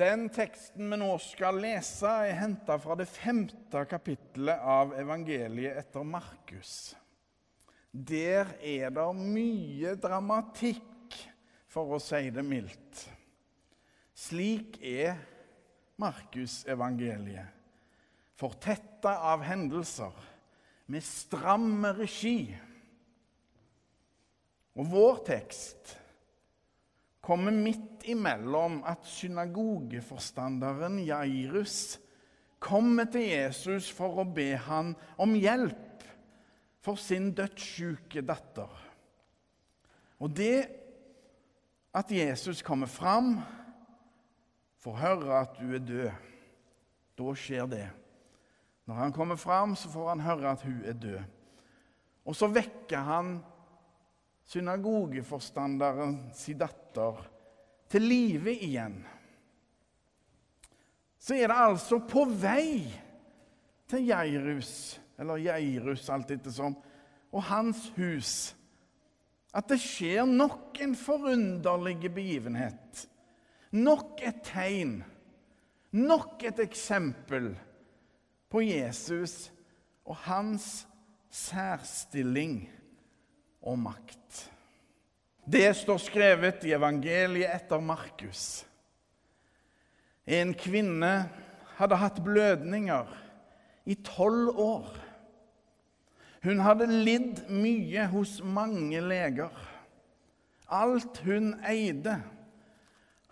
Den teksten vi nå skal lese, er henta fra det femte kapittelet av evangeliet etter Markus. Der er det mye dramatikk, for å si det mildt. Slik er Markusevangeliet. Fortetta av hendelser, med stram regi. Og vår tekst kommer midt imellom at synagogeforstanderen Jairus kommer til Jesus for å be han om hjelp for sin dødssyke datter. Og det at Jesus kommer fram, får høre at du er død. Da skjer det. Når han kommer fram, så får han høre at hun er død. Og så vekker han synagogeforstanderen si datter til live igjen. Så er det altså på vei til Jairus, eller Jairus alt ettersom, og hans hus, at det skjer nok en forunderlig begivenhet. Nok et tegn, nok et eksempel på Jesus og hans særstilling og makt. Det står skrevet i evangeliet etter Markus. En kvinne hadde hatt blødninger i tolv år. Hun hadde lidd mye hos mange leger. Alt hun eide,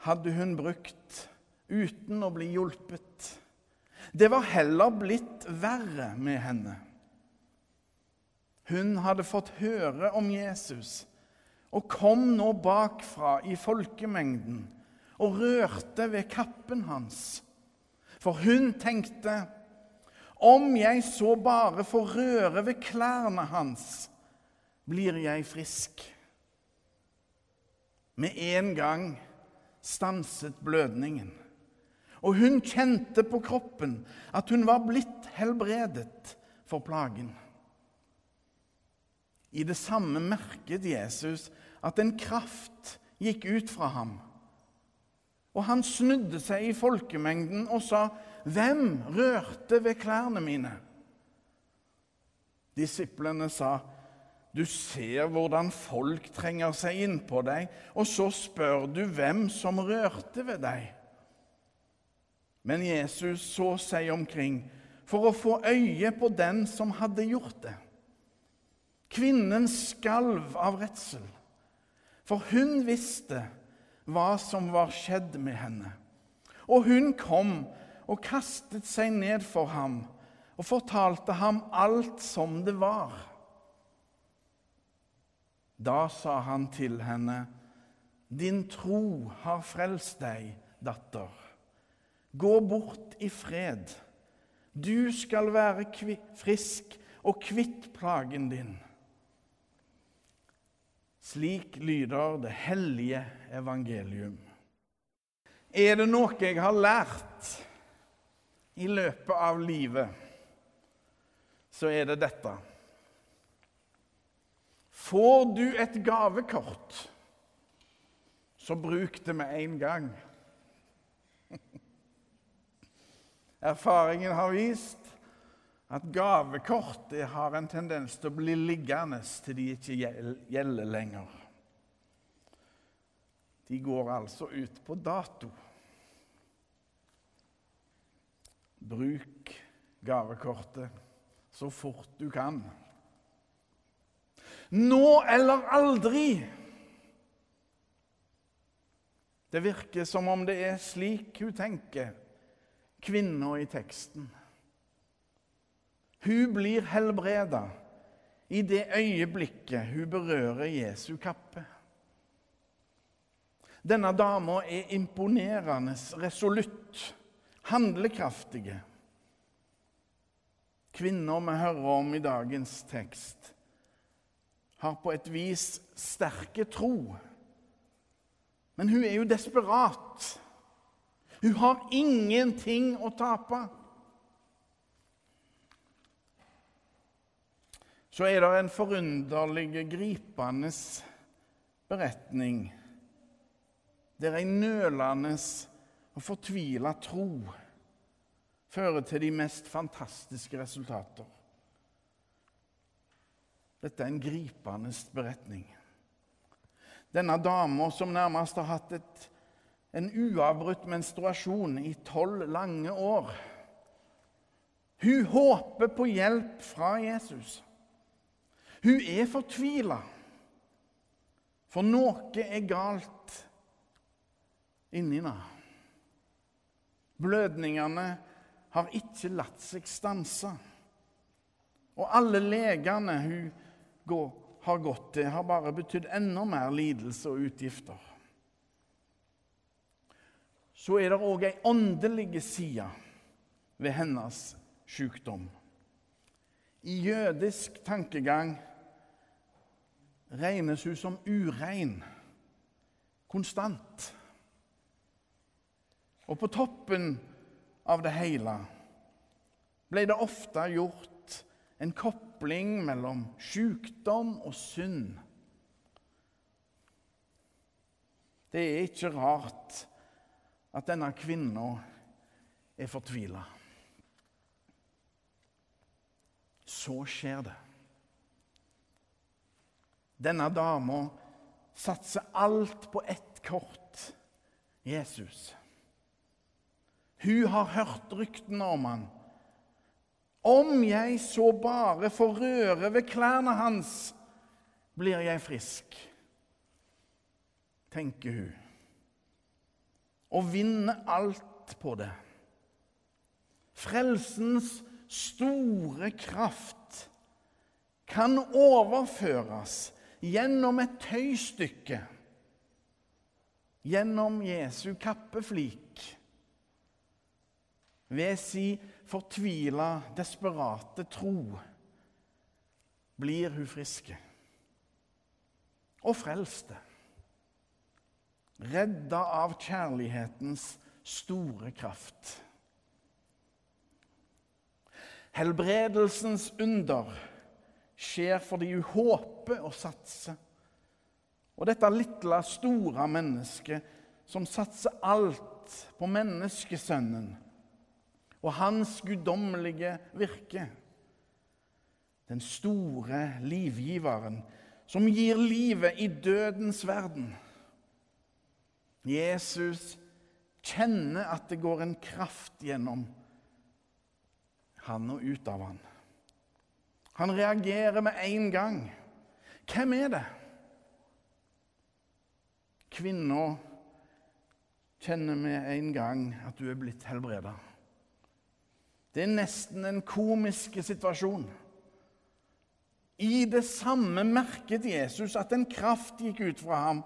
hadde hun brukt uten å bli hjulpet. Det var heller blitt verre med henne. Hun hadde fått høre om Jesus og kom nå bakfra i folkemengden og rørte ved kappen hans. For hun tenkte om jeg så bare får røre ved klærne hans, blir jeg frisk. Med en gang stanset blødningen, og hun kjente på kroppen at hun var blitt helbredet for plagen. I det samme merket Jesus at en kraft gikk ut fra ham. Og han snudde seg i folkemengden og sa, 'Hvem rørte ved klærne mine?' Disiplene sa, 'Du ser hvordan folk trenger seg innpå deg, og så spør du hvem som rørte ved deg.' Men Jesus så seg omkring for å få øye på den som hadde gjort det. Kvinnen skalv av redsel, for hun visste hva som var skjedd med henne. Og hun kom og kastet seg ned for ham og fortalte ham alt som det var. Da sa han til henne, 'Din tro har frelst deg, datter. Gå bort i fred. Du skal være frisk og kvitt plagen din.' Slik lyder det hellige evangelium. Er det noe jeg har lært i løpet av livet, så er det dette. Får du et gavekort, så bruk det med en gang. Erfaringen har vist at gavekort har en tendens til å bli liggende til de ikke gjelder lenger. De går altså ut på dato. Bruk gavekortet så fort du kan. Nå eller aldri! Det virker som om det er slik hun tenker, kvinna i teksten. Hun blir helbreda i det øyeblikket hun berører Jesu kappe. Denne dama er imponerende resolutt, handlekraftige. Kvinner vi hører om i dagens tekst, har på et vis sterke tro. Men hun er jo desperat. Hun har ingenting å tape. Så er det en forunderlig, gripende beretning der ei nølende og fortvila tro fører til de mest fantastiske resultater. Dette er en gripende beretning. Denne dama som nærmest har hatt et, en uavbrutt menstruasjon i tolv lange år. Hun håper på hjelp fra Jesus. Hun er fortvila, for noe er galt inni henne. Blødningene har ikke latt seg stanse. Og alle legene hun går, har gått til, har bare betydd enda mer lidelse og utgifter. Så er det òg ei åndelig side ved hennes sykdom. I jødisk tankegang regnes hun som urein konstant. Og på toppen av det hele ble det ofte gjort en kopling mellom sykdom og synd. Det er ikke rart at denne kvinna er fortvila. Så skjer det. Denne dama satser alt på ett kort Jesus. Hun har hørt ryktene om han. Om jeg så bare får røre ved klærne hans, blir jeg frisk, tenker hun. Og vinner alt på det. Frelsens store kraft kan overføres gjennom et tøystykke, gjennom Jesu kappeflik ved si fortvila, desperate tro blir hun friske og frelste. Redda av kjærlighetens store kraft. Helbredelsens under skjer fordi hun håper og satser. Og dette lille, store mennesket som satser alt på menneskesønnen, og hans guddommelige virke. Den store livgiveren som gir livet i dødens verden. Jesus kjenner at det går en kraft gjennom han og ut av han. Han reagerer med en gang. Hvem er det? Kvinna kjenner med en gang at du er blitt helbreda. Det er nesten en komisk situasjon. I det samme merket Jesus at en kraft gikk ut fra ham,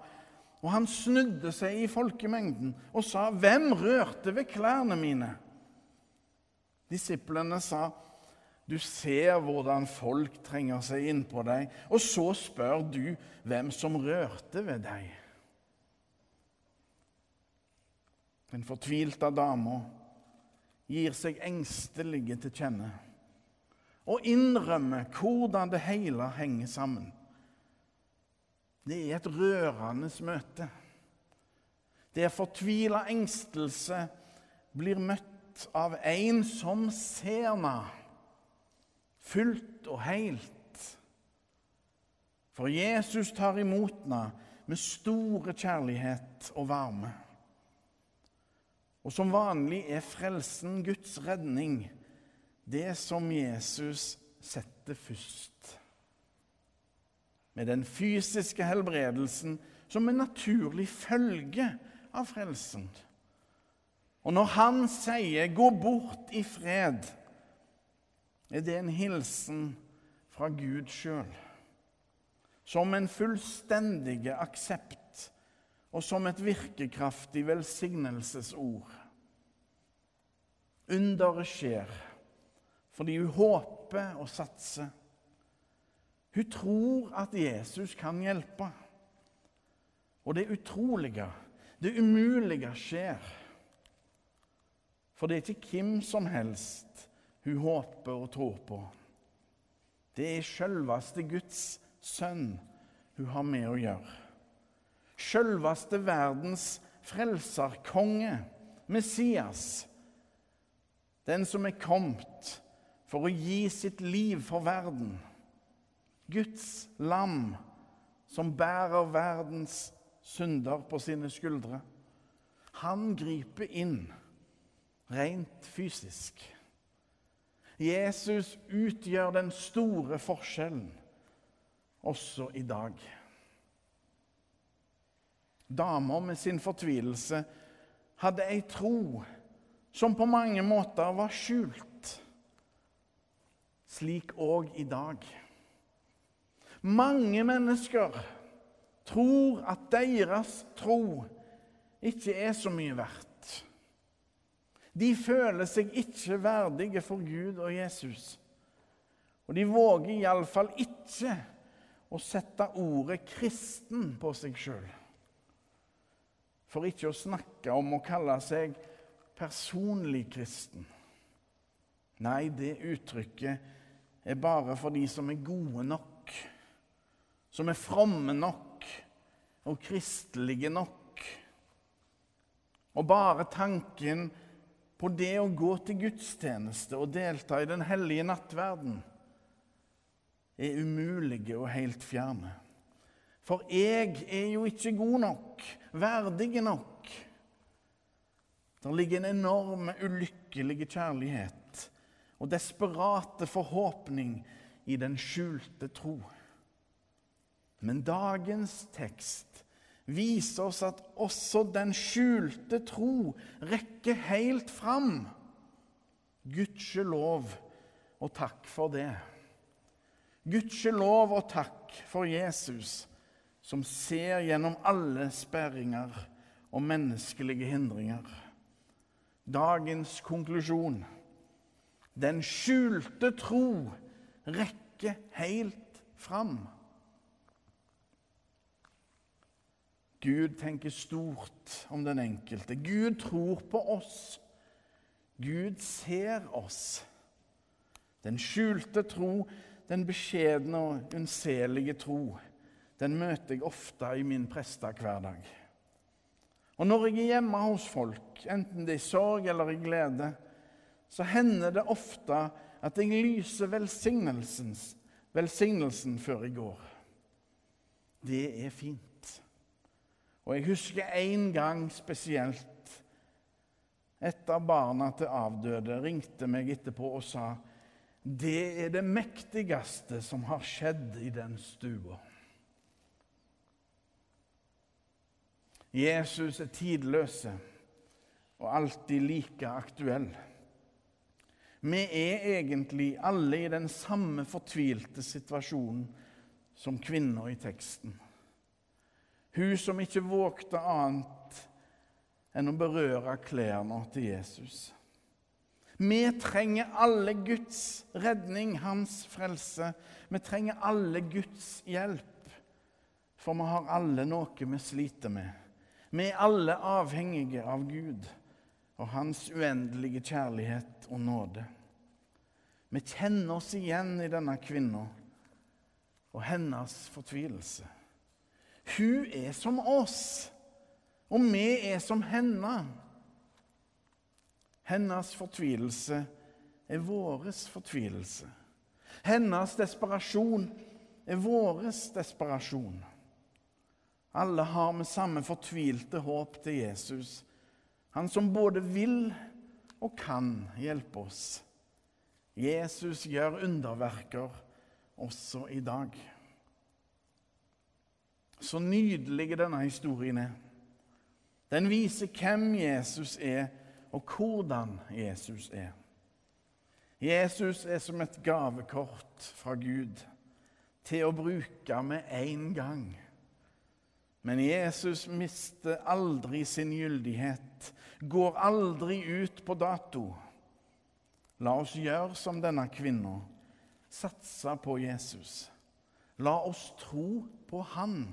og han snudde seg i folkemengden og sa, 'Hvem rørte ved klærne mine?' Disiplene sa, 'Du ser hvordan folk trenger seg innpå deg.' 'Og så spør du hvem som rørte ved deg.' Den fortvilte dama gir seg engstelige til kjenne og innrømmer hvordan det hele henger sammen. Det er et rørende møte. Der fortvila engstelse blir møtt av en som ser meg fullt og helt. For Jesus tar imot meg med store kjærlighet og varme. Og som vanlig er frelsen Guds redning, det som Jesus setter først. Med den fysiske helbredelsen som en naturlig følge av frelsen. Og når han sier 'gå bort i fred', er det en hilsen fra Gud sjøl. Som en fullstendig aksept og som et virkekraftig velsignelsesord. Underet skjer fordi hun håper og satser. Hun tror at Jesus kan hjelpe. Og det utrolige, det umulige, skjer. For det er ikke hvem som helst hun håper og tror på. Det er selveste Guds sønn hun har med å gjøre. Sjølveste verdens frelserkonge, Messias, den som er kommet for å gi sitt liv for verden. Guds lam som bærer verdens synder på sine skuldre. Han griper inn rent fysisk. Jesus utgjør den store forskjellen også i dag. Dama med sin fortvilelse hadde ei tro som på mange måter var skjult. Slik òg i dag. Mange mennesker tror at deres tro ikke er så mye verdt. De føler seg ikke verdige for Gud og Jesus. Og de våger iallfall ikke å sette ordet 'kristen' på seg sjøl. For ikke å snakke om å kalle seg personlig kristen. Nei, det uttrykket er bare for de som er gode nok, som er fromme nok og kristelige nok. Og bare tanken på det å gå til gudstjeneste og delta i den hellige nattverden er umulige og helt fjerne. For jeg er jo ikke god nok, verdig nok. Der ligger en enorm, ulykkelig kjærlighet og desperate forhåpning i den skjulte tro. Men dagens tekst viser oss at også den skjulte tro rekker helt fram. Gudskjelov og takk for det. Gudskjelov og takk for Jesus, som ser gjennom alle sperringer og menneskelige hindringer. Dagens konklusjon den skjulte tro rekker helt fram. Gud tenker stort om den enkelte. Gud tror på oss. Gud ser oss. Den skjulte tro den beskjedne og unnselige tro, den møter jeg ofte i min prestehverdag. Og når jeg er hjemme hos folk, enten det er i sorg eller i glede, så hender det ofte at jeg lyser velsignelsen før jeg går. Det er fint. Og jeg husker en gang spesielt et av barna til avdøde ringte meg etterpå og sa det er det mektigste som har skjedd i den stua. Jesus er tidløse og alltid like aktuell. Vi er egentlig alle i den samme fortvilte situasjonen som kvinner i teksten. Hun som ikke vågte annet enn å berøre klærne til Jesus. Vi trenger alle Guds redning, hans frelse. Vi trenger alle Guds hjelp. For vi har alle noe vi sliter med. Vi er alle avhengige av Gud og hans uendelige kjærlighet og nåde. Vi kjenner oss igjen i denne kvinna og hennes fortvilelse. Hun er som oss, og vi er som henne. Hennes fortvilelse er våres fortvilelse. Hennes desperasjon er våres desperasjon. Alle har med samme fortvilte håp til Jesus, han som både vil og kan hjelpe oss. Jesus gjør underverker også i dag. Så nydelig denne historien er. Den viser hvem Jesus er og hvordan Jesus er. Jesus er som et gavekort fra Gud til å bruke med én gang. Men Jesus mister aldri sin gyldighet, går aldri ut på dato. La oss gjøre som denne kvinna, satse på Jesus. La oss tro på Han,